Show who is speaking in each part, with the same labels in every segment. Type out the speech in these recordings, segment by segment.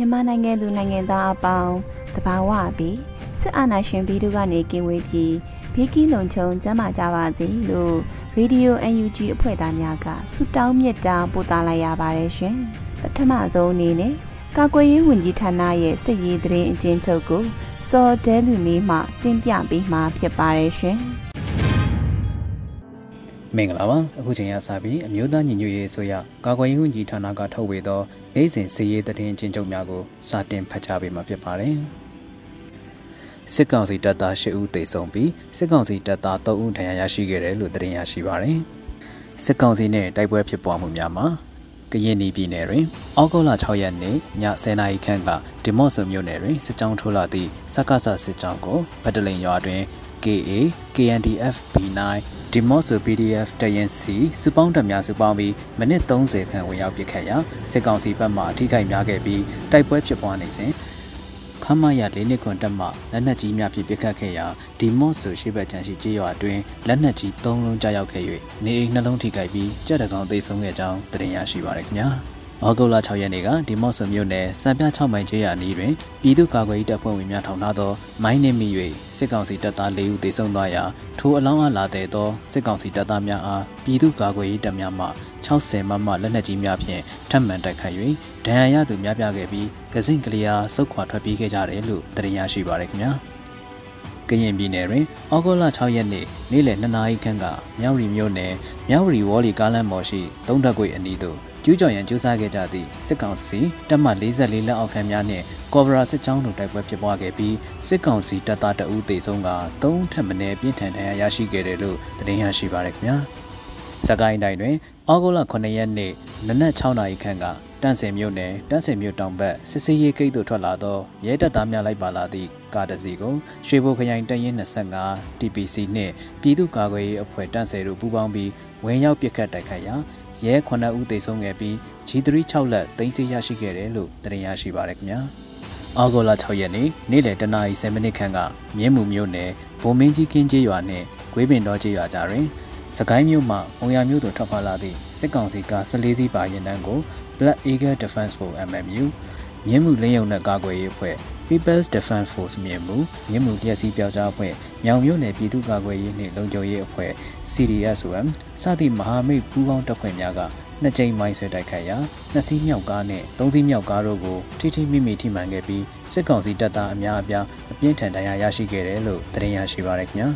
Speaker 1: မြန်မာနိုင်ငံသူနိုင်ငံသားအပေါင်းတဘာဝပြီးစစ်အာဏာရှင်ပြည်သူကနေကင်းဝေးပြီးဘေးကင်းလုံခြုံကျန်းမာကြပါစေလို့ရေဒီယို UNG အဖွဲ့သားများကဆုတောင်းမြတ်တာပို့သလာရပါတယ်ရှင်ပထမဆုံးအနေနဲ့ကာကွယ်ရေးဝန်ကြီးဌာနရဲ့စစ်ရေးသတင်းအကျဉ်းချုပ်ကိုစော်တဲလူလေးမှတင်ပြပေးမှာဖြစ်ပါတယ်ရှင်
Speaker 2: မင်္ဂလာပါအခုချိန်ရစပြီးအမျိုးသားညီညွတ်ရေးဆိုရကာကွယ်ရေးဝန်ကြီးဌာနကထုတ်ဝေသောနိုင်စဉ်စီရေးသတင်းချင်းချုပ်များကိုစတင်ဖတ်ကြားပေးမှာဖြစ်ပါတယ်စစ်ကောင်စီတပ်သား၈ဦးသေဆုံးပြီးစစ်ကောင်စီတပ်သား၃ဦးဒဏ်ရာရရှိခဲ့တယ်လို့သတင်းရရှိပါတယ်စစ်ကောင်စီနဲ့တိုက်ပွဲဖြစ်ပွားမှုများမှာကရင်ပြည်နယ်တွင်အောက်တိုဘာ6ရက်နေ့ည10:00နာရီခန့်ကဒီမော့ဆိုမြို့နယ်တွင်စစ်ကြောင်းထိုးလာသည့်စက္ကစစစ်ကြောင်းကိုဗတ်တလိန်ရွာတွင် KA KNDF B9 ဒီမော့ဆို PDF တရင်စီစုပေါင်းတပ်များစုပေါင်းပြီးမိနစ်30ခန့်ဝင်ရောက်ပစ်ခတ်ရာစစ်ကောင်စီဘက်မှအထိခိုက်များခဲ့ပြီးတိုက်ပွဲဖြစ်ပွားနေစဉ်ခမရ၄နှစ်ခွန်တက်မှလက်နက်ကြီးများဖြင့်ပစ်ခတ်ခဲ့ရာဒီမော့ဆိုရှိဘက်ချန်ရှိကြေးရွာအတွင်းလက်နက်ကြီး၃လုံးကြားရောက်ခဲ့၍နေအိမ်နှလုံးထိခိုက်ပြီးကြက်တကောင်သိဆုံးခဲ့ကြောင်းသိရရှိပါရခင်ဗျာ။ ဩဂုတ်လ6ရက်နေ့ကဒီမော့ဆိုမြို့နယ်စံပြ6မိုင်ကျေးရွာနီးတွင်ပြည်သူ့ကာကွယ်ရေးတပ်ဖွဲ့ဝင်များထောင်ထားသောမိုင်းနှင့်မိ၍စစ်ကောင်စီတပ်သား၄ဦးသေဆုံးသွားရာထိုအလောင်းအားလာတဲ့သောစစ်ကောင်စီတပ်သားများအားပြည်သူ့ကာကွယ်ရေးတပ်များမှ60မမလက်နက်ကြီးများဖြင့်ထပ်မံတိုက်ခတ်၍ဒဏ်ရာရသူများပြခဲ့ပြီးကစင့်ကလေးအားစုတ်ခွာထွက်ပြေးခဲ့ကြတယ်လို့သိရရှိပါရခင်ဗျာကရင်ပြည်နယ်တွင်ဩဂုတ်လ6ရက်နေ့နေ့လယ်2နာရီခန့်ကမြောက်ရီမြို့နယ်မြောက်ရီဝေါ်လီကားလမ်းပေါ်ရှိသုံးတက်ကွေအနီးသို့ ကျူးကျော်ရန်ကြိုးစားခဲ့ကြသည့်စစ်ကောင်စီတပ်မ44လက်အောက်ခံများနှင့်ကော်ဘရာစစ်ကြောင်းတို့တိုက်ပွဲဖြစ်ပွားခဲ့ပြီးစစ်ကောင်စီတပ်သားတအူးသေဆုံးက3ထပ်မံပြင်းထန်ဒဏ်ရာရရှိခဲ့တယ်လို့သတင်းရရှိပါရခင်ဗျာစကိုင်းတိုင်းတွင်ဩဂုတ်လ9ရက်နေ့နနက်6နာရီခန့်ကတန့်စင်မြို့နယ်တန့်စင်မြို့တောင်ဘက်စစ်စေးရေးဂိတ်သို့ထွက်လာသောရဲတပ်သားများလိုက်ပါလာသည့်ကားတစ်စီးကိုရွှေဘိုခရိုင်တရင်25 TPC နှင့်ပြည်သူ့ကာကွယ်ရေးအဖွဲ့တန့်စင်တို့ပူးပေါင်းပြီးဝင်ရောက်ပစ်ခတ်တိုက်ခိုက်ရာ ရဲ9ဦးသေဆုံးခဲ့ပြီး G3 6လက်သိမ်းဆည်းရရှိခဲ့တယ်လို့သတင်းရရှိပါရခင်ဗျာ။အော်ဂိုလာ6ရက်နေ့နေ့လယ်တနာရီ7မိနစ်ခန့်ကမြင်းမှုမြို့နယ်ဗိုလ်မင်းကြီးကင်းကျေးရွာနှင့်ဂွေးပင်တော်ကျေးရွာကြားတွင်စကိုင်းမြို့မှအုံရမြို့သို့ထွက်ခွာလာသည့်စစ်ကောင်စီက14စီးပါရင်တန်းကို Black Eagle Defense Force MMU မြင်းမှုလင်းယုံနဲ့ကာကွယ်ရေးအဖွဲ့ People's Defense Force မြင်းမှုမြင်းမှုတရက်စီပြောက်ကြားအဖွဲ့မြောင်မြို့နယ်ပြည်သူ့ကာကွယ်ရေးနှင့်လုံခြုံရေးအဖွဲ့ CDSOM စသည့်မဟာမိတ်ပူးပေါင်းတပ်ဖွဲ့များကနှစ်ကြိမ်မိုင်းဆွဲတိုက်ခိုက်ရာနှစ်စီးမြောက်ကားနဲ့သုံးစီးမြောက်ကားတို့ကိုထိထိမိမိထိမှန်ခဲ့ပြီးစစ်ကောင်စီတပ်သားအများအပြားအပြင်းထန်ဒဏ်ရာရရှိခဲ့တယ်လို့သတင်းရရှိပါရခင်ဗျာ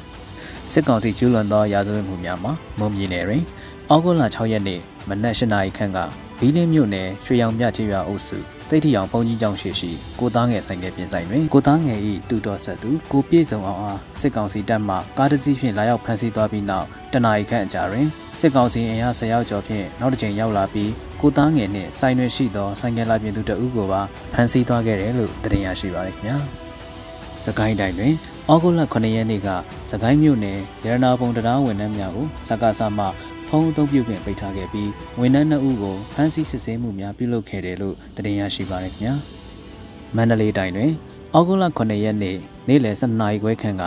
Speaker 2: စစ်ကောင်စီကျူးလွန်သောရာဇဝတ်မှုများမှာမုံပြည်နယ်တွင်အောက်ဂုတ်လ6ရက်နေ့မနက်၈နာရီခန့်ကဘီလင်းမြို့နယ်ရွှေရောင်မြချေရွာအုပ်စု တိတ်ထီအောင်ဘုံကြီးကျောင်းရှိရှိကိုသားငယ်ဆိုင်ငယ်ပြင်ဆိုင်တွင်ကိုသားငယ်၏တူတော်ဆက်သူကိုပြည့်စုံအောင်အားစစ်ကောင်စီတပ်မှကားတစ်စီးဖြင့်လာရောက်ဖမ်းဆီးသွားပြီးနောက်တနအီခန့်အကြာတွင်စစ်ကောင်စီအင်အား၁၀ရောက်ကျော်ဖြင့်နောက်တစ်ကြိမ်ရောက်လာပြီးကိုသားငယ်နှင့်ဆိုင်တွင်ရှိသောဆိုင်ငယ်လာပြင်သူတအုပ်ကိုပါဖမ်းဆီးသွားခဲ့တယ်လို့သတင်းရရှိပါရခင်ဗျာစကိုင်းတိုင်းတွင်ဩဂုတ်လ9ရက်နေ့ကစကိုင်းမြို့နယ်ရတနာပုံတရားဝန်ထမ်းများကိုစကားဆမှ ဖုံးအုံပြုတ်ပြင်ပိတ်ထားခဲ့ပြီးဝန်ထမ်း2ဦးကိုဖမ်းဆီးစစ်ဆေးမှုများပြုလုပ်ခဲ့တယ်လို့သတင်းရရှိပါရခင်ဗျာမန္တလေးတိုင်းတွင်ဩဂုတ်လ9ရက်နေ့နေ့လယ်12နာရီခွဲခန့်က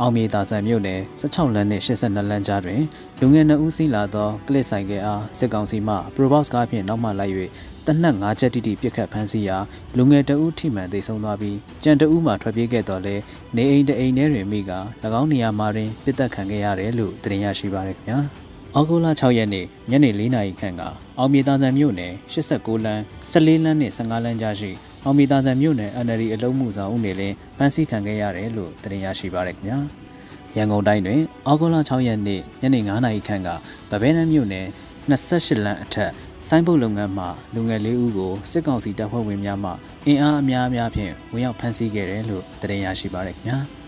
Speaker 2: အောင်မြေသာဆန်မြို့နယ်16လမ်းနှင့်82လမ်းကြားတွင်လူငယ်2ဦးစီးလာသောကလစ်ဆိုင်ကဲအားစစ်ကောင်စီမှ Probox ကားဖြင့်နောက်မှလိုက်၍တနက်5ချက်တိတိပြစ်ခတ်ဖမ်းဆီးရာလူငယ်2ဦးထိမှန်သိဆုံးသွားပြီးကြံ2ဦးမှထွက်ပြေးခဲ့တော်လဲနေအိမ်တအိမ်ထဲတွင်မိက၎င်းနေရာမှာတွင်ပြစ်တက်ခံခဲ့ရတယ်လို့သိရရှိပါရခင်ဗျာ။ အောက်ဂိုလာ6ရက်နေ့ညနေ4နာရီခန့်ကအောင်မြေသားဆန်မြို့နယ်89လမ်း14လမ်းနဲ့15လမ်းကြားရှိအောင်မြေသားဆန်မြို့နယ် NLD အလုံးမှုဆောင်ဦးနေလင်းဖမ်းဆီးခံခဲ့ရတယ်လို့တင်ရရှိပါရခင်ဗျာရန်ကုန်တိုင်းတွင်အောက်ဂိုလာ6ရက်နေ့ညနေ9နာရီခန့်ကဗဘဲနန်းမြို့နယ်28လမ်းအထက်ဆိုင်းဘုတ်လုပ်ငန်းမှလူငယ်လေးဦးကိုစစ်ကောင်စီတပ်ဖွဲ့ဝင်များမှအင်အားအများအပြားဖြင့်ဝင်ရောက်ဖမ်းဆီးခဲ့တယ်လို့တင်ရရှိပါရခင်ဗျာ။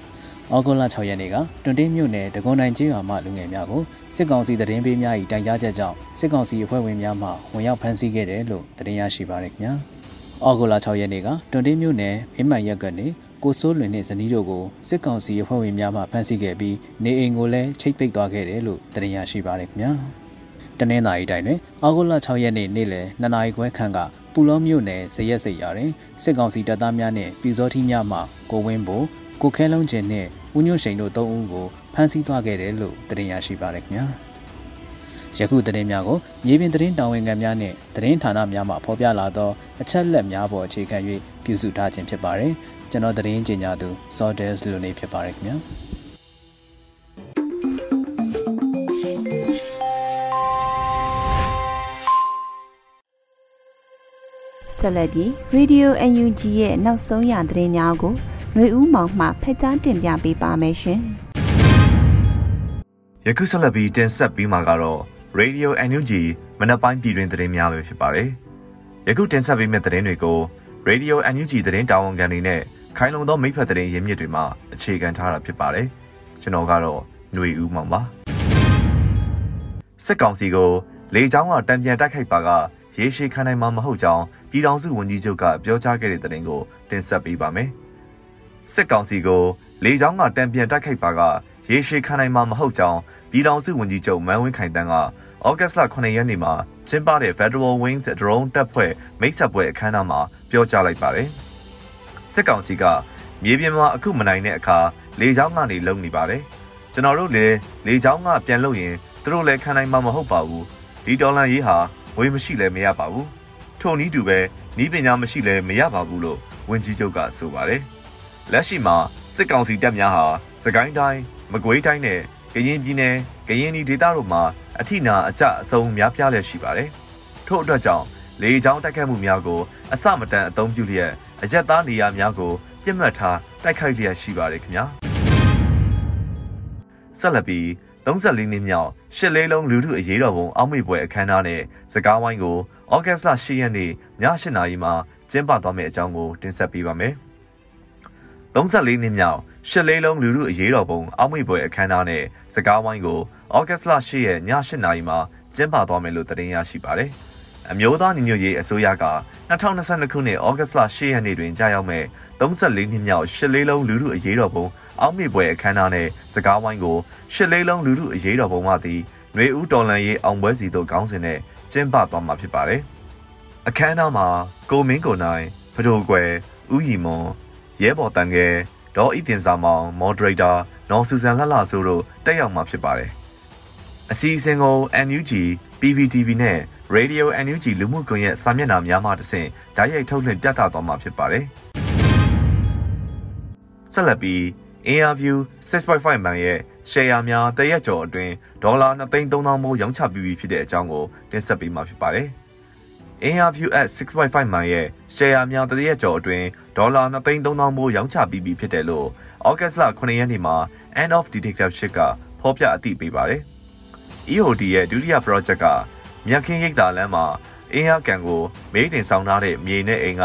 Speaker 2: ဩဂုတ်လ6ရက်နေ့ကတွန်တင်းမြို့နယ်တကွန်တိုင်းကျေးရွာမှလူငယ်များကိုစစ်ကောင်စီတရင်ပေးများ၏တိုင်ကြားချက်ကြောင့်စစ်ကောင်စီအဖွဲ့ဝင်များမှဝင်ရောက်ဖမ်းဆီးခဲ့တယ်လို့တင်ရရှိပါရခင်ဗျာ။ဩဂုတ်လ6ရက်နေ့ကတွန်တင်းမြို့နယ်မင်းမှန်ရက်ကနေကိုစိုးလွင်နှင့်ဇနီးတို့ကိုစစ်ကောင်စီအဖွဲ့ဝင်များမှဖမ်းဆီးခဲ့ပြီးနေအိမ်ကိုလည်းချိတ်ပိတ်သွားခဲ့တယ်လို့တင်ရရှိပါရခင်ဗျာ။တနင်္သာရီတိုင်းတွင်ဩဂုတ်လ6ရက်နေ့နေ့လယ်2နာရီခွဲခန့်ကပူလောမြို့နယ်ဇရက်စိတ်ရာတွင်စစ်ကောင်စီတပ်သားများနှင့်ပြည်စောထီးများမှကိုဝင်းဘိုကိုခဲလုံးကျင်နှင့် ဦးညွန့်ရှိန်တို့၃ဦးကိုဖမ်းဆီးသွားခဲ့တယ်လို့တင်ရရှိပါရခင်ဗျာယခုသတင်းများကိုမြေပြင်သတင်းတာဝန်ခံများနဲ့သတင်းဌာနများမှဖော်ပြလာသောအချက်လက်များပေါ်အခြေခံ၍ပြုစုထားခြင်းဖြစ်ပါတယ်ကျွန်တော်သတင်းကြေညာသူ Sordes လူနေဖြစ်ပါရခင်ဗျာ
Speaker 1: ဆက်လက်ပြီး Radio UNG ရဲ့နောက်ဆုံးရသတင်းများကို ຫນွေဦးမောင်မှဖက်ကြားတင်ပြပေးပါမယ်ရှင်။
Speaker 3: ယခုဆက်လက်ပြီးတင်ဆက်ပြီးမှာကတော့ Radio NUG မနက်ပိုင်းပြည်တွင်သတင်းများပဲဖြစ်ပါတယ်။ယခုတင်ဆက်ပေးမယ့်သတင်းတွေကို Radio NUG သတင်းတာဝန်ခံတွေနဲ့ခိုင်လုံသောမိဖက်သတင်းရင်းမြစ်တွေမှာအခြေခံထားတာဖြစ်ပါတယ်။ကျွန်တော်ကတော့ຫນွေဦးမောင်ပါ။စစ်ကောင်စီကိုလေကြောင်းကတံပြန်တိုက်ခိုက်ပါကရေရှည်ခံနိုင်မှာမဟုတ်ကြောင်းပြည်ထောင်စုဝန်ကြီးချုပ်ကပြောကြားခဲ့တဲ့သတင်းကိုတင်ဆက်ပေးပါမယ်။ စစ်ကောင်စီကိုလေကြောင်းကတံပြန်တိုက်ခိုက်ပါကရေရှည်ခံနိုင်မှာမဟုတ်ကြောင်းပြည်ထောင်စုဝန်ကြီးချုပ်မန်ဝင်းခိုင်တန်းကဩဂတ်စ်လ9ရက်နေ့မှာကျင်းပတဲ့ Federal Wings Drone တပ်ဖွဲ့မိတ်ဆက်ပွဲအခမ်းအနားမှာပြောကြားလိုက်ပါတယ်။စစ်ကောင်စီကမြေပြင်မှာအခုမနိုင်တဲ့အခါလေကြောင်းကနေလုံနေပါတယ်။ကျွန်တော်တို့လည်းလေကြောင်းကပြန်လို့ရင်သူတို့လည်းခံနိုင်မှာမဟုတ်ပါဘူး။ဒီဒေါ်လာရေးဟာဝေးမရှိလည်းမရပါဘူး။ထို့နည်းတူပဲနီးပညာမရှိလည်းမရပါဘူးလို့ဝန်ကြီးချုပ်ကဆိုပါတယ်။ လက်ရှိမှာစစ်ကောင်စီတပ်များဟာစကိုင်းတိုင်းမကွေးတိုင်းနဲ့ကရင်ပြည်နယ်ကရင်ပြည်ဒေသတို့မှာအထိနာအကျအဆုံးများပြားလျက်ရှိပါတယ်။ထို့အတွက်ကြောင့်လေကြောင်းတိုက်ခတ်မှုများကိုအစမတန်အသုံးပြုလျက်အရက်သားနေရာများကိုပြစ်မှတ်ထားတိုက်ခိုက်လျက်ရှိပါတယ်ခင်ဗျာ။ဆက်လက်ပြီး34နှစ်မြောက်ရှစ်လေးလုံးလူထုအရေးတော်ပုံအောက်မေ့ပွဲအခမ်းအနားနဲ့စကားဝိုင်းကိုဩဂတ်စ်လ10ရက်နေ့ည8:00နာရီမှာကျင်းပသွားမယ့်အကြောင်းကိုတင်ဆက်ပေးပါမယ်။ 34နှစ်မြောက်ရှစ်လေးလုံးလူလူအရေးတော်ပုံအောက်မေ့ပွဲအခမ်းအနားနဲ့စကားဝိုင်းကိုဩဂတ်စ်လ10ရက်ည8နာရီမှာကျင်းပသွားမယ်လို့သတင်းရရှိပါတယ်။အမျိုးသားညီညွတ်ရေးအစိုးရက2022ခုနှစ်ဩဂတ်စ်လ10ရက်နေ့တွင်ကြာရောက်မဲ့34နှစ်မြောက်ရှစ်လေးလုံးလူလူအရေးတော်ပုံအောက်မေ့ပွဲအခမ်းအနားနဲ့စကားဝိုင်းကိုရှစ်လေးလုံးလူလူအရေးတော်ပုံမှသည်ຫນွေဦးတော်လန်ရေးအောင်ပွဲစီတို့ခေါင်းစဉ်နဲ့ကျင်းပသွားမှာဖြစ်ပါတယ်။အခမ်းအနားမှာကိုမင်းကိုနိုင်ဖဒိုကွယ်ဦးရီမွန် ရဲဘော်တန်ငယ်ဒေါ်ဤတင်စာမောင်မော်ဒရေတာနော်ဆူဆန်လှလှဆိုတို့တက်ရောက်မှာဖြစ်ပါတယ်အစီအစဉ်ကို NUG PVTV နဲ့ Radio NUG လူမှုကွန်ရက်စာမျက်နှာများမှတဆင့်ဓာတ်ရိုက်ထုတ်လွှင့်ပြသသွားမှာဖြစ်ပါတယ်ဆက်လက်ပြီး Airview 6.5မှန်ရဲ့ share များတရက်ကျော်အတွင်းဒေါ်လာ2,300မိုးရောင်းချပြီးပြီဖြစ်တဲ့အကြောင်းကိုတင်ဆက်ပေးမှာဖြစ်ပါတယ်။ Airview at 6.5မိုင်ရဲ့ share များတရက်ကျော်အတွင်းဒေါ်လာ2,300မိုးရောင်းချပြီးပြီဖြစ်တယ်လို့ August လ9ရက်နေ့မှာ End of Detective ကဖော်ပြအသိပေးပါတယ်။ EOD ရဲ့ဒုတိယ project ကမြက်ခင်းရိပ်သာလမ်းမှာအင်းရကန်ကိုမေးတင်ဆောင်ထားတဲ့မြေနဲ့အိမ်က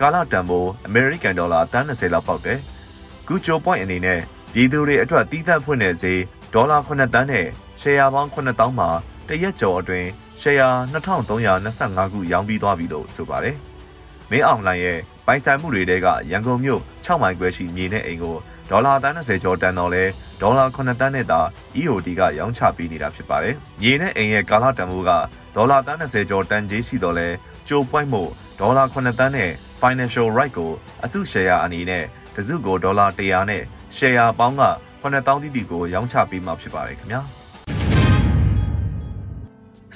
Speaker 3: ကာလတန်ဖိုး American Dollar 30လောက်ပေါက်တယ်။ဂူချို point အနေနဲ့ပြည်သူတွေအတွက်တီးသန့်ဖွင့်တဲ့ဈေးဒေါ်လာ9တန်းနဲ့ share ပေါင်း9000မှာတရက်ကျော်အတွင်း ရှယ်ယာ2325ခုရောင်းပြီးသွားပြီလို့ဆိုပါတယ်။မင်းအောင်လှိုင်ရဲ့ပိုင်ဆိုင်မှုတွေတဲကရန်ကုန်မြို့6မိုင်ခွဲရှိမြေနဲ့အိမ်ကိုဒေါ်လာ30ကျော်တန်တော့လဲဒေါ်လာ9တန်းနဲ့သာ EOD ကရောင်းချပေးနေတာဖြစ်ပါတယ်။မြေနဲ့အိမ်ရဲ့ကာလတန်ဖိုးကဒေါ်လာ30ကျော်တန်ကြီးရှိတော့လဲကြိုပွိုင်းမှုဒေါ်လာ9တန်းနဲ့ financial right ကိုအစုရှယ်ယာအနေနဲ့တစုကိုဒေါ်လာ100နဲ့ရှယ်ယာပေါင်းက9000တိတိကိုရောင်းချပေးမှာဖြစ်ပါတယ်ခင်ဗျာ။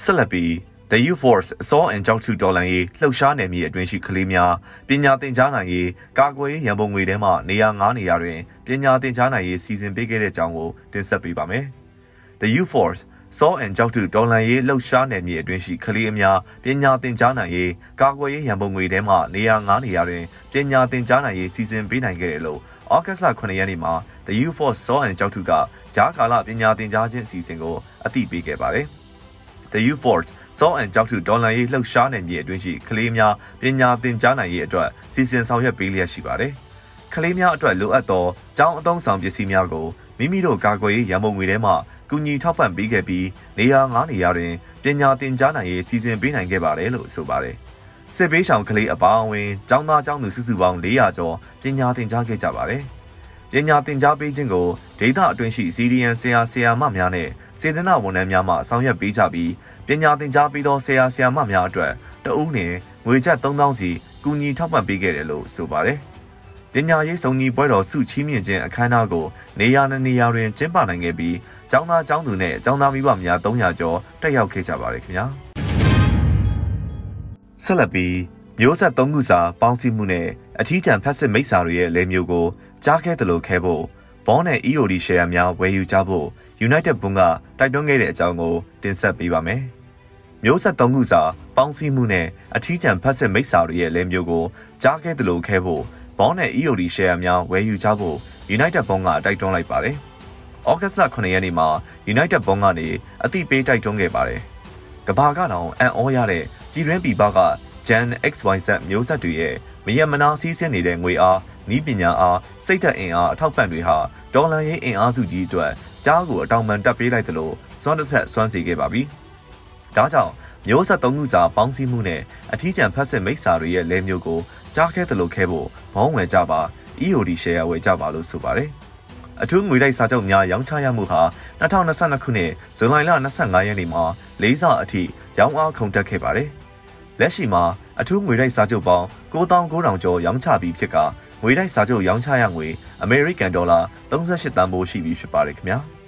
Speaker 3: ဆက်လက်ပြီး The Youth Force အစောအန်ကြောက်စုတော်လန်ရေးလှုပ်ရှားနယ်မြေအတွင်းရှိကလေးများပညာသင်ကြားနိုင်ရေးကာကွယ်ရေးရန်ပုံငွေထဲမှနေရာ9နေရာတွင်ပညာသင်ကြားနိုင်ရေးစီစဉ်ပေးခဲ့တဲ့အကြောင်းကိုတင်ဆက်ပေးပါမယ်။ The Youth Force စောအန်ကြောက်တူဒေါ်လန်ရေးလှုပ်ရှားနယ်မြေအတွင်းရှိကလေးအများပညာသင်ကြားနိုင်ရေးကာကွယ်ရေးရန်ပုံငွေထဲမှနေရာ9နေရာတွင်ပညာသင်ကြားနိုင်ရေးစီစဉ်ပေးနိုင်ခဲ့တယ်လို့ဩဂတ်လ9ရက်နေ့မှာ The U Force စောအန်ကြောက်တူကဂျားကာလပညာသင်ကြားခြင်းအစီအစဉ်ကိုအသိပေးခဲ့ပါတယ်။ The U Force စောအန်ကြောက်တူဒေါ်လန်ရေးလှုပ်ရှားနယ်မြေအတွင်းရှိကလေးများပညာသင်ကြားနိုင်ရေးအတွက်စီစဉ်ဆောင်ရွက်ပေးလျက်ရှိပါတယ်။ကလေးများအတွက်လိုအပ်သောကျောင်းအသုံးဆောင်ပစ္စည်းများကိုမိမိတို့ကာကွယ်ရေးရန်ပုံငွေထဲမှကူညီထောက်ပံ့ပေးခဲ့ပြီးနေရာ9နေရာတွင်ပညာသင်ကြားနိုင်ရေးစီစဉ်ပေးနိုင်ခဲ့ပါတယ်လို့ဆိုပါတယ်။စစ်ပေးဆောင်ကလေးအပါအဝင်ကျောင်းသားကျောင်းသူစုစုပေါင်း400ကျော်ပညာသင်ကြားခဲ့ကြပါတယ်။ ပညာသင်ကြားပေးခြင်းကိုဒေသအတွင်းရှိ CDN ဆရာဆရာမများနဲ့စေတနာဝန်ထမ်းများမှဆောင်ရွက်ပေးကြပြီးပညာသင်ကြားပေးသောဆရာဆရာမများအတွက်တအူးနှင့်ငွေကျပ်3000စီကူညီထောက်ပံ့ပေးခဲ့တယ်လို့ဆိုပါတယ်။ပညာရေးစုံညီပွဲတော်စုချီးမြှင့်ခြင်းအခမ်းအနားကိုနေရာနဲ့နေရာတွင်ကျင်းပနိုင်ခဲ့ပြီးကျောင်းသားကျောင်းသူနဲ့ကျောင်းသားမိဘများ300ကျော်တက်ရောက်ခဲ့ကြပါတယ်ခင်ဗျာဆက်လက်ပြီး မျိုးဆက်၃ခုစာပေါင်းစည်းမှုနဲ့အထီးကျန်ဖက်စစ်မိတ်စာတွေရဲ့လဲမျိုးကိုကြားခဲ့တယ်လို့ခဲဖို့ဘောနဲ့ EOD share များဝယ်ယူကြဖို့ United ဘုံကတိုက်တွန်းခဲ့တဲ့အကြောင်းကိုတင်ဆက်ပေးပါမယ်မျိုးဆက်၃ခုစာပေါင်းစည်းမှုနဲ့အထီးကျန်ဖက်စစ်မိတ်စာတွေရဲ့လဲမျိုးကိုကြားခဲ့တယ်လို့ခဲဖို့ဘောနဲ့ EOD share များဝယ်ယူကြဖို့ United ဘုံကတိုက်တွန်းလိုက်ပါတယ်။။ဩဂတ်လ9ရက်နေ့မှာ United ဘုံကနေအသိပေးတိုက်တွန်းခဲ့ပါတယ်။ကဘာကတော့အန်အောရတဲ့ပြည်တွင်းပြည်ပက Gen XYZ မျိုးဆက်တွေရဲ့မယမနာစီးဆင်းနေတဲ့ငွေအားဤပညာအားစိတ်ဓာတ်အင်အားအထောက်ပံ့တွေဟာဒေါ်လာရေးအင်အားစုကြီးအတွက်ကြားကိုအတောင်ပန်တက်ပေးလိုက်သလိုစွမ်းတစ်ထက်စွမ်းစီခဲ့ပါပြီ။ဒါကြောင့်မျိုးဆက်သုံးခုစာပေါင်းစည်းမှုနဲ့အထီးကျန်ဖက်စစ်မိတ်စာတွေရဲ့လဲမျိုးကိုကြားခဲ့သလိုခဲဖို့ဘောင်းဝင်ကြပါ EOD share ဝယ်ကြပါလို့ဆိုပါတယ်။အထူးငွေတိုက်စာချုပ်များရောင်းချရမှုဟာ2022ခုနှစ်ဇူလိုင်လ25ရက်နေ့မှာလေးစားအထိရောင်းအားခုန်တက်ခဲ့ပါတယ်။ လက်ရှိမှာအထူးငွေတိုက်စာချုပ်ပေါင်း9900ကျော်ရောင်းချပြီးဖြစ်ကငွေတိုက်စာချုပ်ရောင်းချရငွေအမေရိကန်ဒေါ်လာ38တန်ဖိုးရှိပြီဖြစ်ပါတယ်ခင်ဗျာ။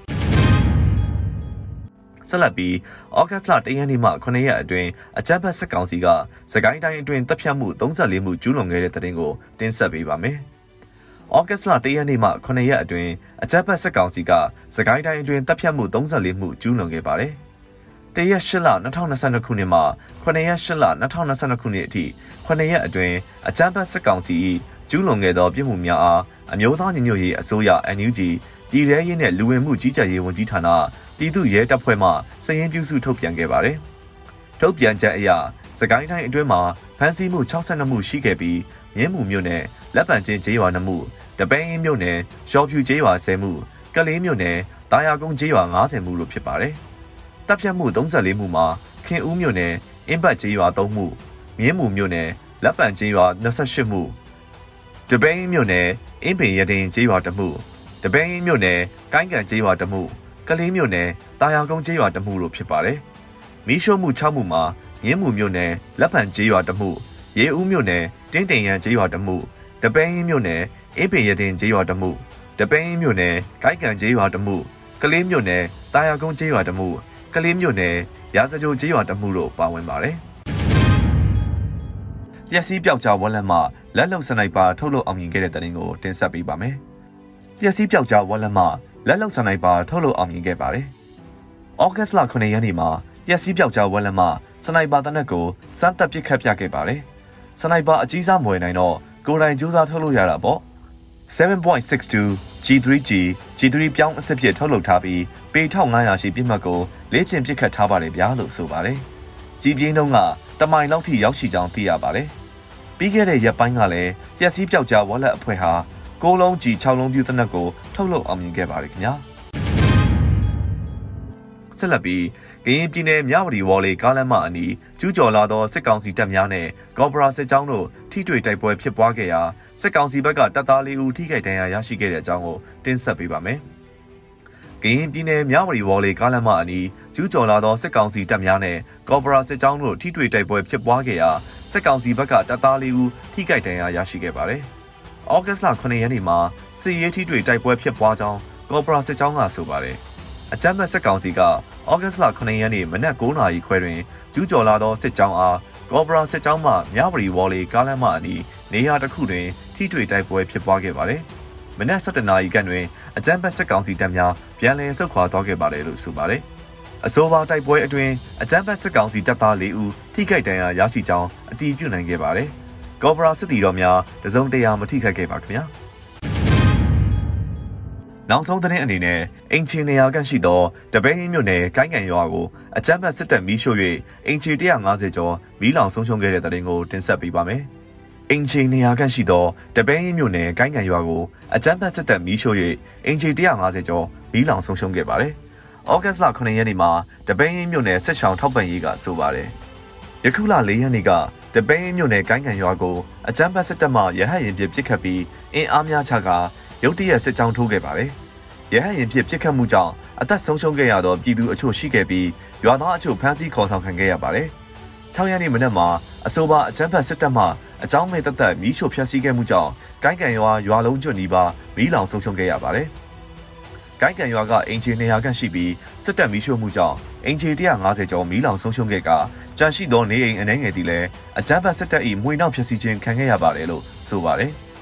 Speaker 3: ဆက်လက်ပြီးဩဂတ်လတရက်နေ့မှ9ရက်အတွင်းအကြမ်းဖက်စစ်ကောင်စီကစကိုင်းတိုင်းအတွင်းတပ်ဖြတ်မှု34မှုကျူးလွန်ခဲ့တဲ့တဲ့တင်ကိုတင်ဆက်ပေးပါမယ်။ဩဂတ်လ၁ရက်နေ့မှ9ရက်အတွင်းအကြမ်းဖက်စစ်ကောင်စီကစကိုင်းတိုင်းအတွင်းတပ်ဖြတ်မှု34မှုကျူးလွန်ခဲ့ပါတယ်။ တရက်၈လ2022ခုနှစ်မှ9ရက်8လ2022ခုနှစ်အထိ9ရက်အတွင်းအကြမ်းဖက်စစ်ကောင်စီကျူးလွန်ခဲ့သောပြစ်မှုများအားအမျိုးသားညီညွတ်ရေးအစိုးရ NUG ပြည်ထရေးနဲ့လူဝင်မှုကြီးကြပ်ရေးဝန်ကြီးဌာနပြည်သူ့ရဲတပ်ဖွဲ့မှစည်ရင်းပြုစုထုတ်ပြန်ခဲ့ပါတယ်။ထုတ်ပြန်ချက်အရစကိုင်းတိုင်းအတွင်းမှာဖမ်းဆီးမှု62မှုရှိခဲ့ပြီးမြင်းမှုမြို့နယ်လက်ပံချင်းကျေးရွာနှမှုတပိန်းမြို့နယ်ရှော်ဖြူကျေးရွာ10မှုကလေးမြို့နယ်တာယာကုန်းကျေးရွာ90မှုလို့ဖြစ်ပါတယ်။ တပ်ဖြတ်မှု34မှုမှာခင်ဦးမြို့နယ်အင်းပတ်ကျေးရွာ3မှုမြင်းမှုမြို့နယ်လက်ပံကျေးရွာ28မှုတပိန်းမြို့နယ်အင်းပင်ရတင်ကျေးရွာ1မှုတပိန်းမြို့နယ်ကိုင်းကန်ကျေးရွာ1မှုကလေးမြို့နယ်တာယာကုန်းကျေးရွာ1မှုလို့ဖြစ်ပါတယ်။မီးရှို့မှု6မှုမှာမြင်းမှုမြို့နယ်လက်ပံကျေးရွာ1မှုရေဦးမြို့နယ်တင်းတင်ရန်ကျေးရွာ1မှုတပိန်းမြို့နယ်အင်းပင်ရတင်ကျေးရွာတမှုတပိန်းမြို့နယ်ကိုက်ကန်ကျေးရွာတမှုကလေးမြို့နယ်တာယာကုန်းကျေးရွာတမှု ကလေးမြို့နယ်ရာဇကြိုကျေးရွာတမှုတို့ပါဝင်ပါတယ်။လျက်စီးပြောက်ကြားဝက်လက်မှလက်လုံစနိုက်ပါထုတ်လုပ်အောင်မြင်ခဲ့တဲ့တရင်ကိုတင်ဆက်ပေးပါမယ်။လျက်စီးပြောက်ကြားဝက်လက်မှလက်လုံစနိုက်ပါထုတ်လုပ်အောင်မြင်ခဲ့ပါတယ်။ဩဂတ်လ9ရက်နေ့မှာလျက်စီးပြောက်ကြားဝက်လက်မှစနိုက်ပါတနက်ကိုစမ်းသက်ပစ်ခတ်ပြခဲ့ပါတယ်။စနိုက်ပါအကြီးစားမွေနိုင်တော့ကိုယ်တိုင်စူးစမ်းထုတ်လုပ်ရတာပေါ့။ 7.62 G3G G3 ပြောင်းအစစ်ဖြစ်ထုတ်လုပ်ထားပြီးပေ1500ရှိပြစ်မှတ်ကိုလေ့ကျင့်ပစ်ခတ်ထားပါတယ်ဗျာလို့ဆိုပါတယ်။ကြီးပြင်းတုံးကတမိုင်လောက်ထိရောက်ရှိကြောင်းသိရပါတယ်။ပြီးခဲ့တဲ့ရက်ပိုင်းကလည်းပျက်စီးပြောက်ကြားဝက်လက်အဖွဲ့ဟာ6လုံးကြီး6လုံးပြူသနက်ကိုထုတ်လုပ်အောင်မြင်ခဲ့ပါတယ်ခင်ဗျာ။ဆက်လက်ပြီး ကရင်ပြည်နယ်မြဝတီဝေါ်လီကားလမ်းမအနီးကျူးကျော်လာသောစစ်ကောင်စီတပ်များနဲ့ကော်ပိုရာစစ်ကြောင်းတို့ထိတွေ့တိုက်ပွဲဖြစ်ပွားခဲ့ရာစစ်ကောင်စီဘက်ကတပ်သားလေးဦးထိခိုက်ဒဏ်ရာရရှိခဲ့တဲ့အကြောင်းကိုတင်ဆက်ပေးပါမယ်။ကရင်ပြည်နယ်မြဝတီဝေါ်လီကားလမ်းမအနီးကျူးကျော်လာသောစစ်ကောင်စီတပ်များနဲ့ကော်ပိုရာစစ်ကြောင်းတို့ထိတွေ့တိုက်ပွဲဖြစ်ပွားခဲ့ရာစစ်ကောင်စီဘက်ကတပ်သားလေးဦးထိခိုက်ဒဏ်ရာရရှိခဲ့ပါတယ်။ဩဂတ်လ9ရက်နေ့မှာစစ်ရေးထိတွေ့တိုက်ပွဲဖြစ်ပွားကြောင်းကော်ပိုရာစစ်ကြောင်းကဆိုပါတယ်။ အကြမ်းဖက်စစ်ကောင်စီကဩဂတ်စ်လ9ရက်နေ့မနက်9:00နာရီခွဲတွင်ကျူးကျော်လာသောစစ်ကြောင်းအားကော်ဘရာစစ်ကြောင်းမှမြဝတီဝေါ်လီကားလမ်းမအနီးနေရာတစ်ခုတွင်ထိတွေ့တိုက်ပွဲဖြစ်ပွားခဲ့ပါတယ်။မနက်7:00နာရီခန့်တွင်အကြမ်းဖက်စစ်ကောင်စီတပ်များပြန်လည်ဆုတ်ခွာသွားခဲ့ပါတယ်လို့ဆိုပါတယ်။အဆိုပါတိုက်ပွဲအတွင်းအကြမ်းဖက်စစ်ကောင်စီတပ်သား၄ဦးထိခိုက်ဒဏ်ရာရရှိကြောင်းအတည်ပြုနိုင်ခဲ့ပါတယ်။ကော်ပရာစစ်တီတော်များတစုံတရာမထိခိုက်ခဲ့ပါခင်ဗျာ။ နောက်ဆုံးသတင်းအနေနဲ့အင်ချီနေရာကရှိသောတပင်းမြို့နယ်ကိုင်းကန်ရွာကိုအကြမ်းဖက်စစ်တပ်မီးရှို့၍အင်ချီ150ကျော်မီးလောင်ဆုံးရှုံးခဲ့တဲ့သတင်းကိုတင်ဆက်ပေးပါမယ်။အင်ချီနေရာကရှိသောတပင်းမြို့နယ်ကိုင်းကန်ရွာကိုအကြမ်းဖက်စစ်တပ်မီးရှို့၍အင်ချီ150ကျော်မီးလောင်ဆုံးရှုံးခဲ့ပါတယ်။ဩဂတ်စ်လ9ရက်နေ့မှာတပင်းမြို့နယ်ဆက်ဆောင်ထောက်ပံ့ရေးကဆိုပါတယ်။ယခုလ4ရက်နေ့ကတပင်းမြို့နယ်ကိုင်းကန်ရွာကိုအကြမ်းဖက်စစ်တပ်မှရဟတ်ရင်ပြစ်ပစ်ခတ်ပြီးအင်အားများချက ရုတ်တရက်စစ်ကြောင်းထိုးခဲ့ပါတယ်။ရဟတ်ရင်ပြစ်ပစ်ခတ်မှုကြောင့်အသက်ဆုံးရှုံးခဲ့ရသောပြည်သူအချို့ရှိခဲ့ပြီးရွာသားအချို့ဖမ်းဆီးခေါ်ဆောင်ခံခဲ့ရပါတယ်။6ရက်နေ့မနက်မှာအဆိုပါအကြမ်းဖက်စစ်တပ်မှအကြောင်းမဲ့သက်သက်မီးရှို့ဖျက်ဆီးခဲ့မှုကြောင့်ကိုင်းကန်ရွာရွာလုံးကျွတ်နီးပါးမီးလောင်ဆုံးရှုံးခဲ့ရပါတယ်။ကိုင်းကန်ရွာကအင်ဂျင်200ခန့်ရှိပြီးစစ်တပ်မီးရှို့မှုကြောင့်အင်ဂျင်150ကျော်မီးလောင်ဆုံးရှုံးခဲ့ကကြန့်ရှိသောနေအိမ်အနှဲငယ်တီလည်းအကြမ်းဖက်စစ်တပ်၏မွေနှောက်ဖျက်ဆီးခြင်းခံခဲ့ရပါတယ်လို့ဆိုပါတယ်။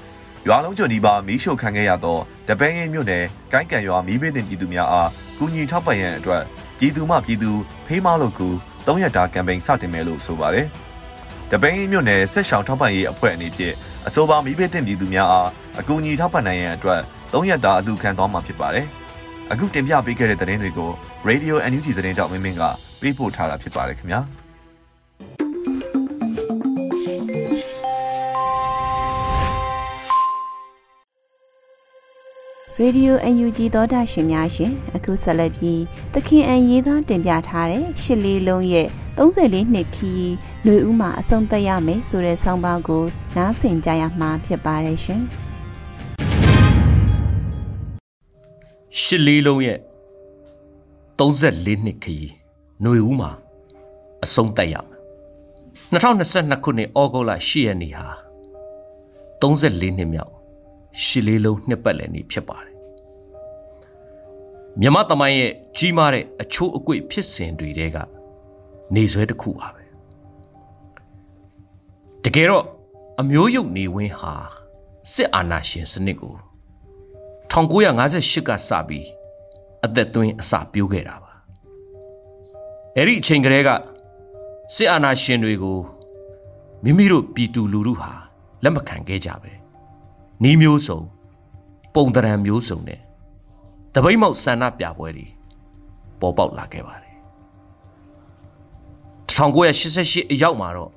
Speaker 3: ရွာလုံးကျွန်းဒီပါမီးရှို့ခံခဲ့ရသောတပင်းရင်မြို့နယ်ကိုင်းကန်ရွာမီးဘေးတင်ပြည်သူများအားကူညီထောက်ပံ့ရန်အတွက်ပြည်သူမှပြည်သူဖေးမလို့ကူ3ရက်တာကမ်ပိန်းစတင်မယ်လို့ဆိုပါတယ်။တပင်းရင်မြို့နယ်ဆက်ရှောင်ထောက်ပံ့ရေးအဖွဲ့အနေဖြင့်အဆိုပါမီးဘေးတင်ပြည်သူများအားအကူအညီထောက်ပံ့နိုင်ရန်အတွက်3ရက်တာအလူခံသွားမှာဖြစ်ပါတယ်။အခုတင်ပြပေးခဲ့တဲ့သတင်းတွေကို Radio NUG သတင်းတောက်မင်းမင်းကပေးပို့ထားတာဖြစ်ပါတယ်ခင်ဗျာ။
Speaker 1: ရေဒီယို UNG သောတာရှင်များရှင်အခုဆက်လက်ပြီးသခင်အန်ရေးသားတင်ပြထားတဲ့ရှစ်လေးလုံးရဲ့34နှစ်ခီလွေဦးမှာအဆုံးသတ်ရမယ်ဆိုတဲ့ဆောင်းပါးကိုနားဆင်ကြရမှာဖြစ်ပါတယ်ရှင်
Speaker 4: ရှစ်လေးလုံးရဲ့34နှစ်ခီလွေဦးမှာအဆုံးသတ်ရမယ်2022ခုနှစ်ဩဂုတ်လ10ရက်နေ့ဟာ34နှစ်မြောက်ရှစ်လေးလုံးနှစ်ပတ်လည်နေ့ဖြစ်ပါတယ် မြမသမိုင်းရဲ့ကြီးမားတဲ့အချိုးအကွေ့ဖြစ်စဉ်တွေတဲကနေဆွဲတစ်ခုပါပဲတကယ်တော့အမျိုးယုတ်နေဝင်းဟာစစ်အာဏာရှင်စနစ်ကို1958ကစပြီးအသက်သွင်းအစပြိုးခဲ့တာပါအဲ့ဒီအချိန်ကလေးကစစ်အာဏာရှင်တွေကိုမိမိတို့ပြည်သူလူထုဟာလက်မခံခဲ့ကြပဲနီးမျိုးစုံပုံတရံမျိုးစုံနဲ့ တပိတ်မောက်ဆန္ဒပြပွဲတွေပေါ်ပေါက်လာခဲ့ပါတယ်1988အရောက်မှာတော့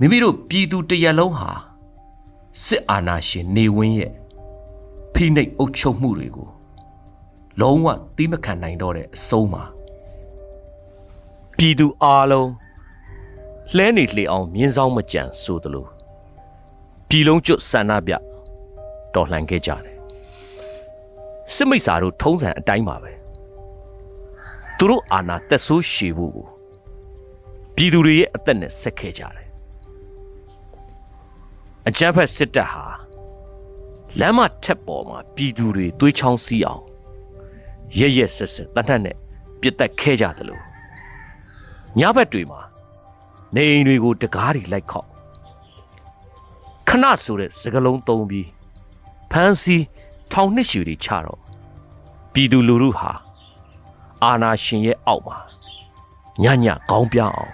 Speaker 4: မိမိတို့ပြည်သူတရက်လုံးဟာစစ်အာဏာရှင်နေဝင်းရဲ့ဖိနှိပ်အုပ်ချုပ်မှုတွေကိုလုံးဝသီးမခံနိုင်တော့တဲ့အဆုံးမှာပြည်သူအားလုံးလှဲနေလှေအောင်မြင်းဆောင်မကြံဆိုသလိုပြည်လုံးကျွတ်ဆန္ဒပြတော်လှန်ခဲ့ကြတယ် စစ်မိတ်စာတို့ထုံးစံအတိုင်းပါပဲသူတို့အာဏာတက်ဆိုးရှည်ဖို့ကိုပြည်သူတွေရဲ့အသက်နဲ့ဆက်ခဲ့ကြတယ်အကြမ်းဖက်စစ်တပ်ဟာလမ်းမထက်ပေါ်မှာပြည်သူတွေသွေးချောင်းစီးအောင်ရရက်ဆက်ဆက်တတ်တတ်နဲ့ပြစ်တက်ခဲ့ကြသလိုညဘက်တွေမှာနေအိမ်တွေကိုတကားတွေလိုက်ခောက်ခဏဆိုတဲ့စကလုံးသုံးပြီးဖမ်းဆီး ထောင်နှစ်ရှည်တွေချတော့ပြည်သူလူထုဟာအာနာရှင်ရဲ့အောက်မှာညညကောင်းပြအောင်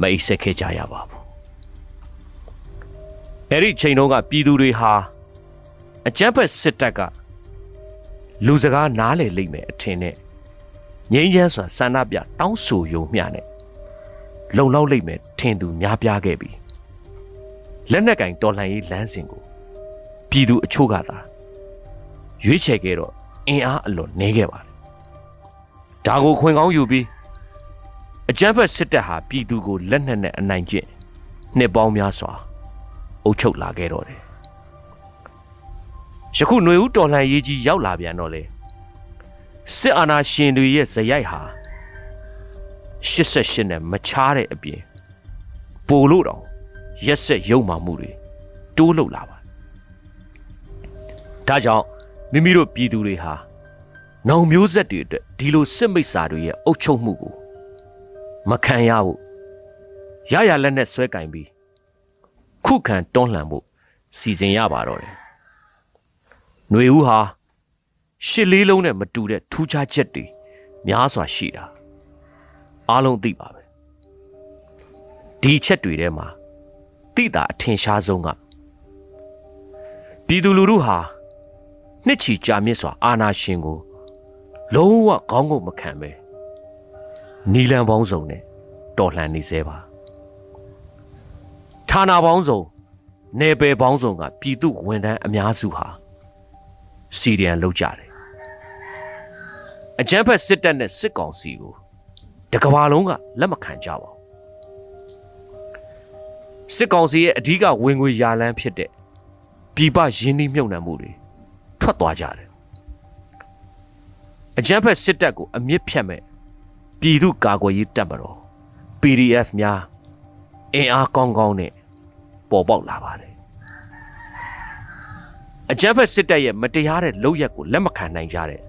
Speaker 4: မအိပ်ဆက်ခဲ့ကြရပါဘူးအဲ့ဒီချိန်တုန်းကပြည်သူတွေဟာအကြမ်းဖက်စစ်တပ်ကလူစကားနားလေလိမ့်မယ်အထင်နဲ့ငိမ့်ချမ်းစွာဆန္ဒပြတောင်းဆိုယုံမျှနဲ့လုံလောက်လိမ့်မယ်ထင်သူများပြားခဲ့ပြီလက်နက်ကင်တော်လှန်ရေးလမ်းစဉ်ကိုပြည်သူအချို့ကသာ ရွေးချယ်ခဲ့တော့အင်အားအလွန်နှဲခဲ့ပါတယ်ဒါကိုခွင်ကောင်းယူပြီးအကြမ်းဖက်စစ်တပ်ဟာပြည်သူကိုလက်နက်နဲ့အနိုင်ကျင့်နှစ်ပေါင်းများစွာအုပ်ချုပ်လာခဲ့တော့တယ်ယခုຫນွေဦးတော်လှန်ရေးကြီးရောက်လာပြန်တော့လေစစ်အာဏာရှင်တွေရဲ့ဇယိုက်ဟာ88နဲ့မချားတဲ့အပြင်ပိုလို့တော့ရက်ဆက်ရုံမှမှုတွေတိုးလှုပ်လာပါဒါကြောင့် မိမိတို့ပြည်သူတွေဟာနောင်မျိုးဆက်တွေအတွက်ဒီလိုစစ်မိတ်စာတွေရဲ့အုပ်ချုပ်မှုကိုမခံရဘူးရရလက်နဲ့ဆွဲကင်ပြီးခုခံတွန်းလှန်ဖို့စီစဉ်ရပါတော့တယ်။ຫນွေဦးဟာရှစ်လေးလုံးနဲ့မတူတဲ့ထူးခြားချက်တွေများစွာရှိတာအားလုံးသိပါပဲဒီချက်တွေထဲမှာတိတာအထင်ရှားဆုံးကပြည်သူလူထုဟာ နှစ်ချီကြာမြင့်စွာအာဏာရှင်ကိုလုံးဝခေါင်းငုံမခံပဲနီလန်ပေါင်းစုံနဲ့တော်လှန်နေစေပါဌာနပေါင်းစုံနေပယ်ပေါင်းစုံကပြည်သူဝန်ထမ်းအများစုဟာစီရီယန်လောက်ကြတယ်အကြမ်းဖက်စစ်တပ်နဲ့စစ်ကောင်စီကိုတကဘာလုံးကလက်မခံကြပါဘူးစစ်ကောင်စီရဲ့အဓိကဝင်ငွေရာလမ်းဖြစ်တဲ့ပြည်ပရင်းနှီးမြှုပ်နှံမှုတွေ ထွက်သွားကြတယ်အကြမ်းဖက်စစ်တပ်ကိုအမြင့်ဖြတ်မဲ့ပြည်သူကာကွယ်ရေးတပ်မတော် PDF များအင်အားကောင်းကောင်းနဲ့ပေါ်ပေါက်လာပါတယ်အကြမ်းဖက်စစ်တပ်ရဲ့မတရားတဲ့လုပ်ရက်ကိုလက်မခံနိုင်ကြတဲ့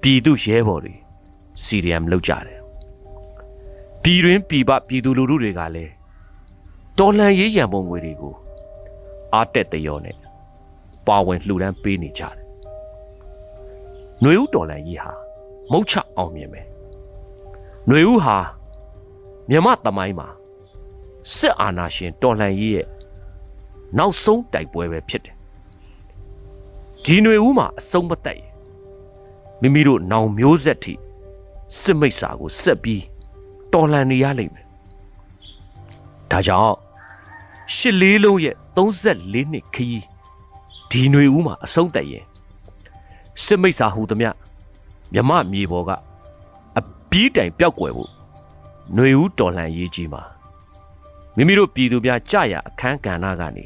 Speaker 4: ပြည်သူရဲဘော်တွေစီရီယမ်လောက်ကြတယ်ပြည်တွင်းပြည်ပပြည်သူလူထုတွေကလည်းတော်လှန်ရေးရန်ပုံငွေတွေကိုအားတက်တရောနဲ့ ပါဝင်လှူဒန်းပေးနေကြတယ်။ຫນွေဦးတော်လှန်ရေးဟာမုတ်ချအောင်မြင်မယ်။ຫນွေဦးဟာမြမတမိုင်းမှာစစ်အာဏာရှင်တော်လှန်ရေးရဲ့နောက်ဆုံးတိုက်ပွဲပဲဖြစ်တယ်။ဒီຫນွေဦးမှာအဆုံးမတက်ရင်မိမိတို့နောင်မျိုးဆက်ထိစစ်မိတ်စာကိုဆက်ပြီးတော်လှန်နေရလိမ့်မယ်။ဒါကြောင့်ရှစ်လေးလုံးရဲ့34နှစ်ခရီး ဒီຫນွေဦးမှာအဆုံးတက်ရင်စစ်မိတ်စာဟူသမျှမြမမြေပေါ်ကအပီးတိုင်ပျောက်ကွယ်ဖို့ຫນွေဦးတော်လှန်ရေးကြီးမှာမိမိတို့ပြည်သူများကြရအခန်းကဏ္ဍကနေ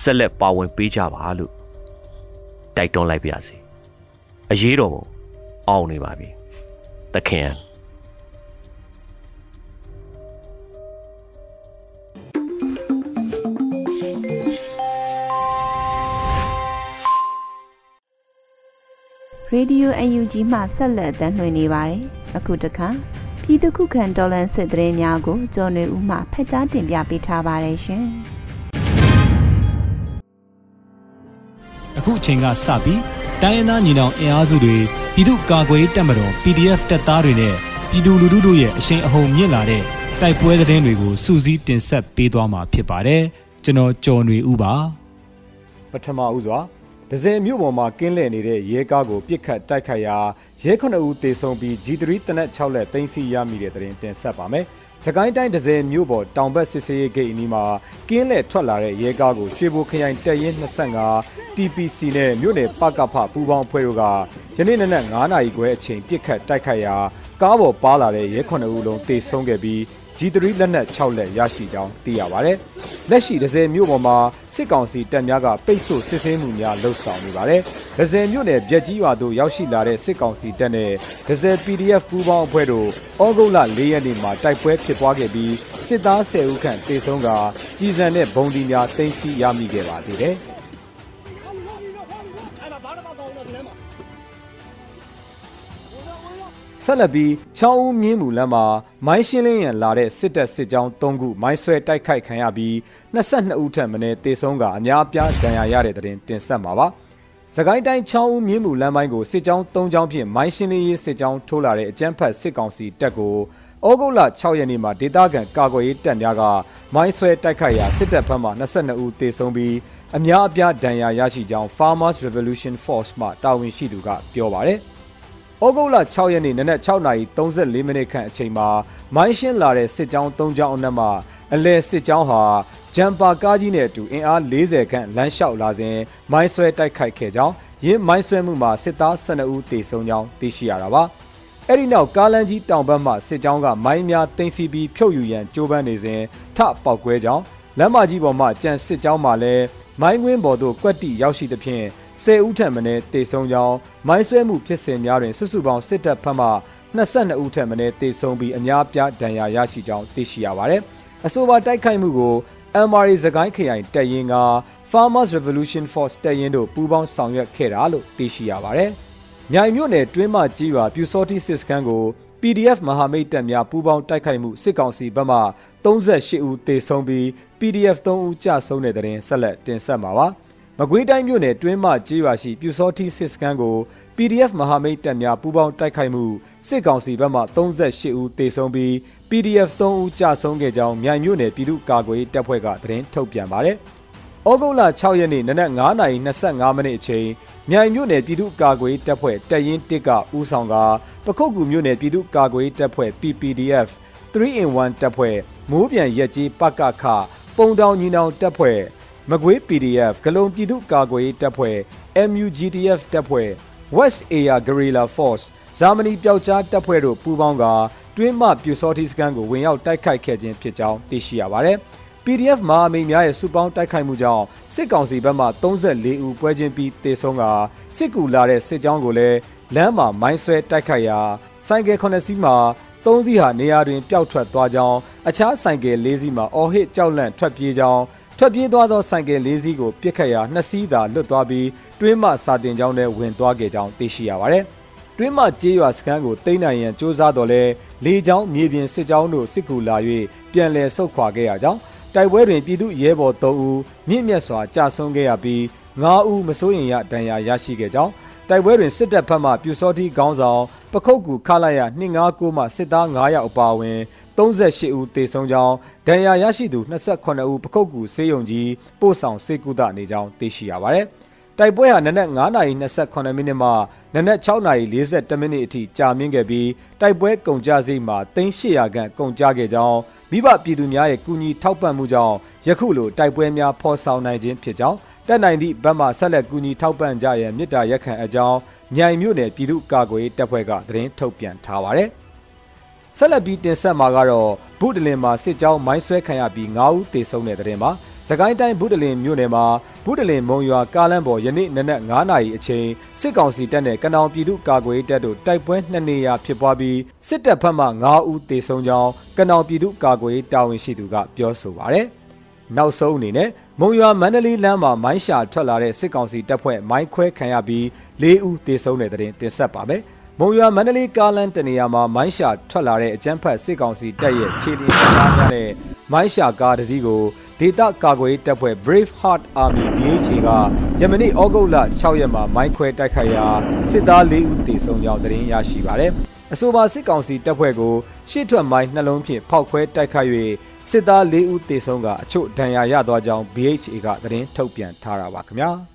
Speaker 4: ဆက်လက်ပါဝင်ပေးကြပါလို့တိုက်တွန်းလိုက်ပါစေအရေးတော်ပုံအောင်နေပါပြီသခင်
Speaker 1: ရေဒီယို UNG မှဆက်လက်တမ်းလွှင့်နေပါတယ်။အခုတခါပြည်သူခုခံတော်လှန်စစ်တရင်များကိုကျော်နေဦးမှဖက်ကြားတင်ပြပေးထားပါတယ်ရှင်။
Speaker 5: အခုအချိန်ကစပြီးတိုင်းရင်းသားညီနောင်အင်အားစုတွေပြည်သူ့ကာကွယ်တပ်မတော် PDF တပ်သားတွေနဲ့ပြည်သူလူထုတို့ရဲ့အရှိန်အဟုန်မြင့်လာတဲ့တိုက်ပွဲသတင်းတွေကိုစူးစီးတင်ဆက်ပေးသွားမှာဖြစ်ပါတယ်။ကျွန်တော်ကျော်နေဦးပါ။
Speaker 6: ပထမဦးစွာ ဒဇယ်မြို့ပေါ်မှာကင်းလှည့်နေတဲ့ရဲကားကိုပြစ်ခတ်တိုက်ခတ်ရာရဲ9ဦးသေဆုံးပြီး G3 တနက်6လက်တင်စီရမိတဲ့တဲ့တင်ဆက်ပါမယ်။စကိုင်းတိုင်းဒဇယ်မြို့ပေါ်တောင်ဘက်စစ်စေးဂိတ်အနီးမှာကင်းလှည့်ထွက်လာတဲ့ရဲကားကိုရွှေဘိုခရိုင်တပ်ရင်း25 TPC နဲ့မြို့နယ်ပကဖပူးပေါင်းအဖွဲ့တို့ကယနေ့နနက်9နာရီခွဲအချိန်ပြစ်ခတ်တိုက်ခတ်ရာကားပေါ်ပါလာတဲ့ရဲ9ဦးလုံးသေဆုံးခဲ့ပြီး G3 လက်နက်6လက်ရရှိကြောင်းသိရပါတယ်။လက်ရှိဒဇယ်မြို့ပေါ်မှာစစ်ကောင်စီတပ်များကပိတ်ဆို့စစ်ဆေးမှုများလှုပ်ဆောင်နေပါတယ်။ဒဇယ်မြို့နယ်ဗျက်ကြီးရွာသို့ရောက်ရှိလာတဲ့စစ်ကောင်စီတပ်နဲ့ဒဇယ် PDF ပူးပေါင်းအဖွဲ့တို့ဩဂုတ်လ၄ရက်နေ့မှာတိုက်ပွဲဖြစ်ပွားခဲ့ပြီးစစ်သား10ဦးခန့်တေဆုံးကကြီးစံတဲ့ဘုံဒီများတင်စီရမိခဲ့ပါသေးတယ်။ ဆက်လက်ပြီးချောင်းဦးမြင်းမူလမ်းမှာမိုင်းရှင်းလင်းရန်လာတဲ့စစ်တပ်စစ်ကြောင်း၃ခုမိုင်းဆွဲတိုက်ခိုက်ခံရပြီး22ဦးထပ်မံတေဆုံးကအများအပြားဒဏ်ရာရတဲ့တဲ့တင်ဆက်မှာပါ။စကိုင်းတိုင်းချောင်းဦးမြင်းမူလမ်းပိုင်းကိုစစ်ကြောင်း၃ကြောင်းဖြင့်မိုင်းရှင်းလင်းရေးစစ်ကြောင်းထိုးလာတဲ့အကြမ်းဖက်စစ်ကောင်စီတပ်ကိုဩဂုတ်လ6ရက်နေ့မှာဒေသခံကာကွယ်ရေးတပ်များကမိုင်းဆွဲတိုက်ခိုက်ရာစစ်တပ်ဘက်မှ22ဦးသေဆုံးပြီးအများအပြားဒဏ်ရာရရှိကြောင်း Farmers Revolution Force မှတာဝန်ရှိသူကပြောပါတယ်။ ဩဂုတ်လ6ရက်နေ့နနက်6:34မိနစ်ခန့်အချိန်မှာမိုင်းရှင်းလာတဲ့စစ်ကြောင်း၃ကြောင်းအနက်မှာအလဲစစ်ကြောင်းဟာဂျမ်ပါကားကြီးနဲ့အတူအင်အား40ခန့်လမ်းလျှောက်လာစဉ်မိုင်းဆွဲတိုက်ခိုက်ခဲ့ကြောင်းရင်းမိုင်းဆွဲမှုမှာစစ်သား12ဦးသေဆုံးကြောင်းသိရှိရတာပါအဲ့ဒီနောက်ကားလန်းကြီးတောင်ဘက်မှစစ်ကြောင်းကမိုင်းများတင်စီပြီးဖြုတ်ယူရန်ကြိုးပမ်းနေစဉ်ထပေါက်ကွဲကြောင်းလမ်းမကြီးပေါ်မှကြံစစ်ကြောင်းမှလည်းမိုင်းဝင်းပေါ်သို့ကွက်တိရောက်ရှိသဖြင့် 10ဦးထက်မနည်းတေဆုံးကြောင်းမိုင်းဆွဲမှုဖြစ်စဉ်များတွင်စုစုပေါင်းစစ်တပ်ဖက်မှ22ဦးထက်မနည်းတေဆုံးပြီးအများပြားဒဏ်ရာရရှိကြောင်းသိရှိရပါတယ်။အဆိုပါတိုက်ခိုက်မှုကို MRA စကိုင်းခရိုင်တပ်ရင်းက Farmers Revolution Force တပ်ရင်းတို့ပူးပေါင်းဆောင်ရွက်ခဲ့တာလို့သိရှိရပါတယ်။မြိုင်မြို့နယ်တွင်းမှကြီးရွာပြူစောတိစစ်စခန်းကို PDF မဟာမိတ်တပ်များပူးပေါင်းတိုက်ခိုက်မှုစစ်ကောင်စီဘက်မှ38ဦးသေဆုံးပြီး PDF 3ဦးကြဆုံးတဲ့တဲ့ဆက်လက်တင်ဆက်မှာပါ။ မကွေးတိုင်းမြို့နယ်တွင်းမှကြေးရွာရှိပြူစောတိစစ်စခန်းကို PDF မဟာမိတ်တပ်များပူးပေါင်းတိုက်ခိုက်မှုစစ်ကောင်စီဘက်မှ38ဦးသေဆုံးပြီး PDF 3ဦးကြာဆုံးခဲ့ကြောင်းမြိုင်မြို့နယ်ပြည်သူ့ကာကွယ်ရေးတပ်ဖွဲ့ကသတင်းထုတ်ပြန်ပါတယ်။ဩဂုတ်လ6ရက်နေ့နနက်9:25မိနစ်အချိန်မြိုင်မြို့နယ်ပြည်သူ့ကာကွယ်ရေးတပ်ဖွဲ့တပ်ရင်း1ကဦးဆောင်ကပခုတ်ကူမြို့နယ်ပြည်သူ့ကာကွယ်ရေးတပ်ဖွဲ့ PPDF 3 in 1 တပ်ဖွဲ့မိုးပြန်ရက်ကြီးပကခပုံတောင်ညီနောင်တပ်ဖွဲ့ မကွေး PDF ဂလုံပြည်သူ့ကာကွယ်ရေးတပ်ဖွဲ့ MUGTF တပ်ဖွဲ့ West Area Guerrilla Force ဇာမနီပျောက်ကြားတပ်ဖွဲ့တို့ပူးပေါင်းကတွင်းမှပြူစောတိစကန်ကိုဝင်ရောက်တိုက်ခိုက်ခဲ့ခြင်းဖြစ်ကြောင်းသိရှိရပါတယ်။ PDF မဟာမိတ်များရဲ့စုပေါင်းတိုက်ခိုက်မှုကြောင့်စစ်ကောင်စီဘက်မှ34ဦးပွဲချင်းပြီးတေဆုံးကစစ်ကူလာတဲ့စစ်ကြောင်းကိုလည်းလမ်းမှာမိုင်းဆွဲတိုက်ခိုက်ရာဆိုင်ကယ်9စီးမှာ3စီးဟာနေရာတွင်ပျောက်ထွက်သွားကြောင်းအခြားဆိုင်ကယ်4စီးမှာအော်ဟစ်ကြောက်လန့်ထွက်ပြေးကြောင်း ထွက်ပြေးသွားသောဆိုင်ကယ်၄စီးကိုပြစ်ခတ်ရာနှစ်စီးသာလွတ်သွားပြီးတွင်းမှစာတင်ကြောင်းနဲ့ဝင်သွားခဲ့ကြောင်းသိရှိရပါတယ်။တွင်းမှကြေးရွာစခန်းကိုတိမ့်နိုင်ရန်စ조사တော်လဲလေကြောင်းမြေပြင်စစ်ကြောင်းတို့စစ်ကူလာ၍ပြန်လည်ဆုတ်ခွာခဲ့ရကြောင်းတိုက်ပွဲတွင်ပြည်သူရဲဘော်3ဦးမြင့်မြတ်စွာကြာဆုံးခဲ့ရပြီး9ဦးမစိုးရင်ရဒဏ်ရာရရှိခဲ့ကြောင်းတိုက်ပွဲတွင်စစ်တပ်ဘက်မှပြူစောတိခေါင်းဆောင်ပခုတ်ကူခလာရ259မှစစ်သား9ယောက်အပါအဝင် 38ဦးသေဆုံးကြောင်းဒဏ်ရာရရှိသူ28ဦးပခုတ်ကူစေယုံကြီးပို့ဆောင်စေကူတာနေကြောင်းသိရှိရပါတယ်။တိုက်ပွဲဟာနနက်9:28မိနစ်မှနနက်6:41မိနစ်အထိကြာမြင့်ခဲ့ပြီးတိုက်ပွဲကုန်ကြစည်မှာ3800ခန့်ကုန်ကြခဲ့ကြောင်းမိဘပြည်သူများရဲ့ကူညီထောက်ပံ့မှုကြောင့်ယခုလိုတိုက်ပွဲများဖော်ဆောင်နိုင်ခြင်းဖြစ်ကြောင်းတက်နိုင်သည့်ဘက်မှဆက်လက်ကူညီထောက်ပံ့ကြရန်မြစ်တာရက်ခံအကြောင်းမြိုင်မြို့နယ်ပြည်သူ့ကာကွယ်တပ်ဖွဲ့ကသတင်းထုတ်ပြန်ထားပါတယ်။ ဆက်လက်ပြီးတင်ဆက်မှာကတော့ဘုဒ္ဓလင်မှာစစ်ကြောင်းမိုင်းဆွဲခံရပြီး9ဦးသေဆုံးတဲ့တဲ့တင်ပါ။စကိုင်းတိုင်းဘုဒ္ဓလင်မြို့နယ်မှာဘုဒ္ဓလင်မုံရွာကားလမ်းပေါ်ယနေ့နနက်9နာရီအချိန်စစ်ကောင်စီတပ်နဲ့ကနောင်ပြည်သူ့ကာကွယ်တပ်တို့တိုက်ပွဲနှစ်နေရာဖြစ်ပွားပြီးစစ်တပ်ဘက်မှ9ဦးသေဆုံးကြောင်းကနောင်ပြည်သူ့ကာကွယ်တာဝန်ရှိသူကပြောဆိုပါရယ်။နောက်ဆုံးအနေနဲ့မုံရွာမန္တလေးလမ်းမှာမိုင်းရှာထွက်လာတဲ့စစ်ကောင်စီတပ်ဖွဲ့မိုင်းခွဲခံရပြီး၄ဦးသေဆုံးတဲ့တဲ့တင်တင်ဆက်ပါမယ်။ မုံရွာမန္တလေးကားလမ်းတနေရာမှာမိုင်းရှာထွက်လာတဲ့အကြမ်းဖက်စစ်ကောင်စီတပ်ရဲ့ခြေလျင်ကားများနဲ့မိုင်းရှာကားတစ်စီးကိုဒေသကာကွယ်တပ်ဖွဲ့ Brave Heart Army BHA ကယမနေ့ဩဂုတ်လ6ရက်မှာမိုင်းခွဲတိုက်ခိုက်ရာစစ်သား၄ဦးသေဆုံးကြောင်းသတင်းရရှိပါတယ်။အဆိုပါစစ်ကောင်စီတပ်ဖွဲ့ကိုရှေ့ထွက်မိုင်းနှလုံးဖြင့်ဖောက်ခွဲတိုက်ခိုက်၍စစ်သား၄ဦးသေဆုံးကအချို့ဒဏ်ရာရသွားကြောင်း BHA ကသတင်းထုတ်ပြန်ထားတာပါခင်ဗျာ။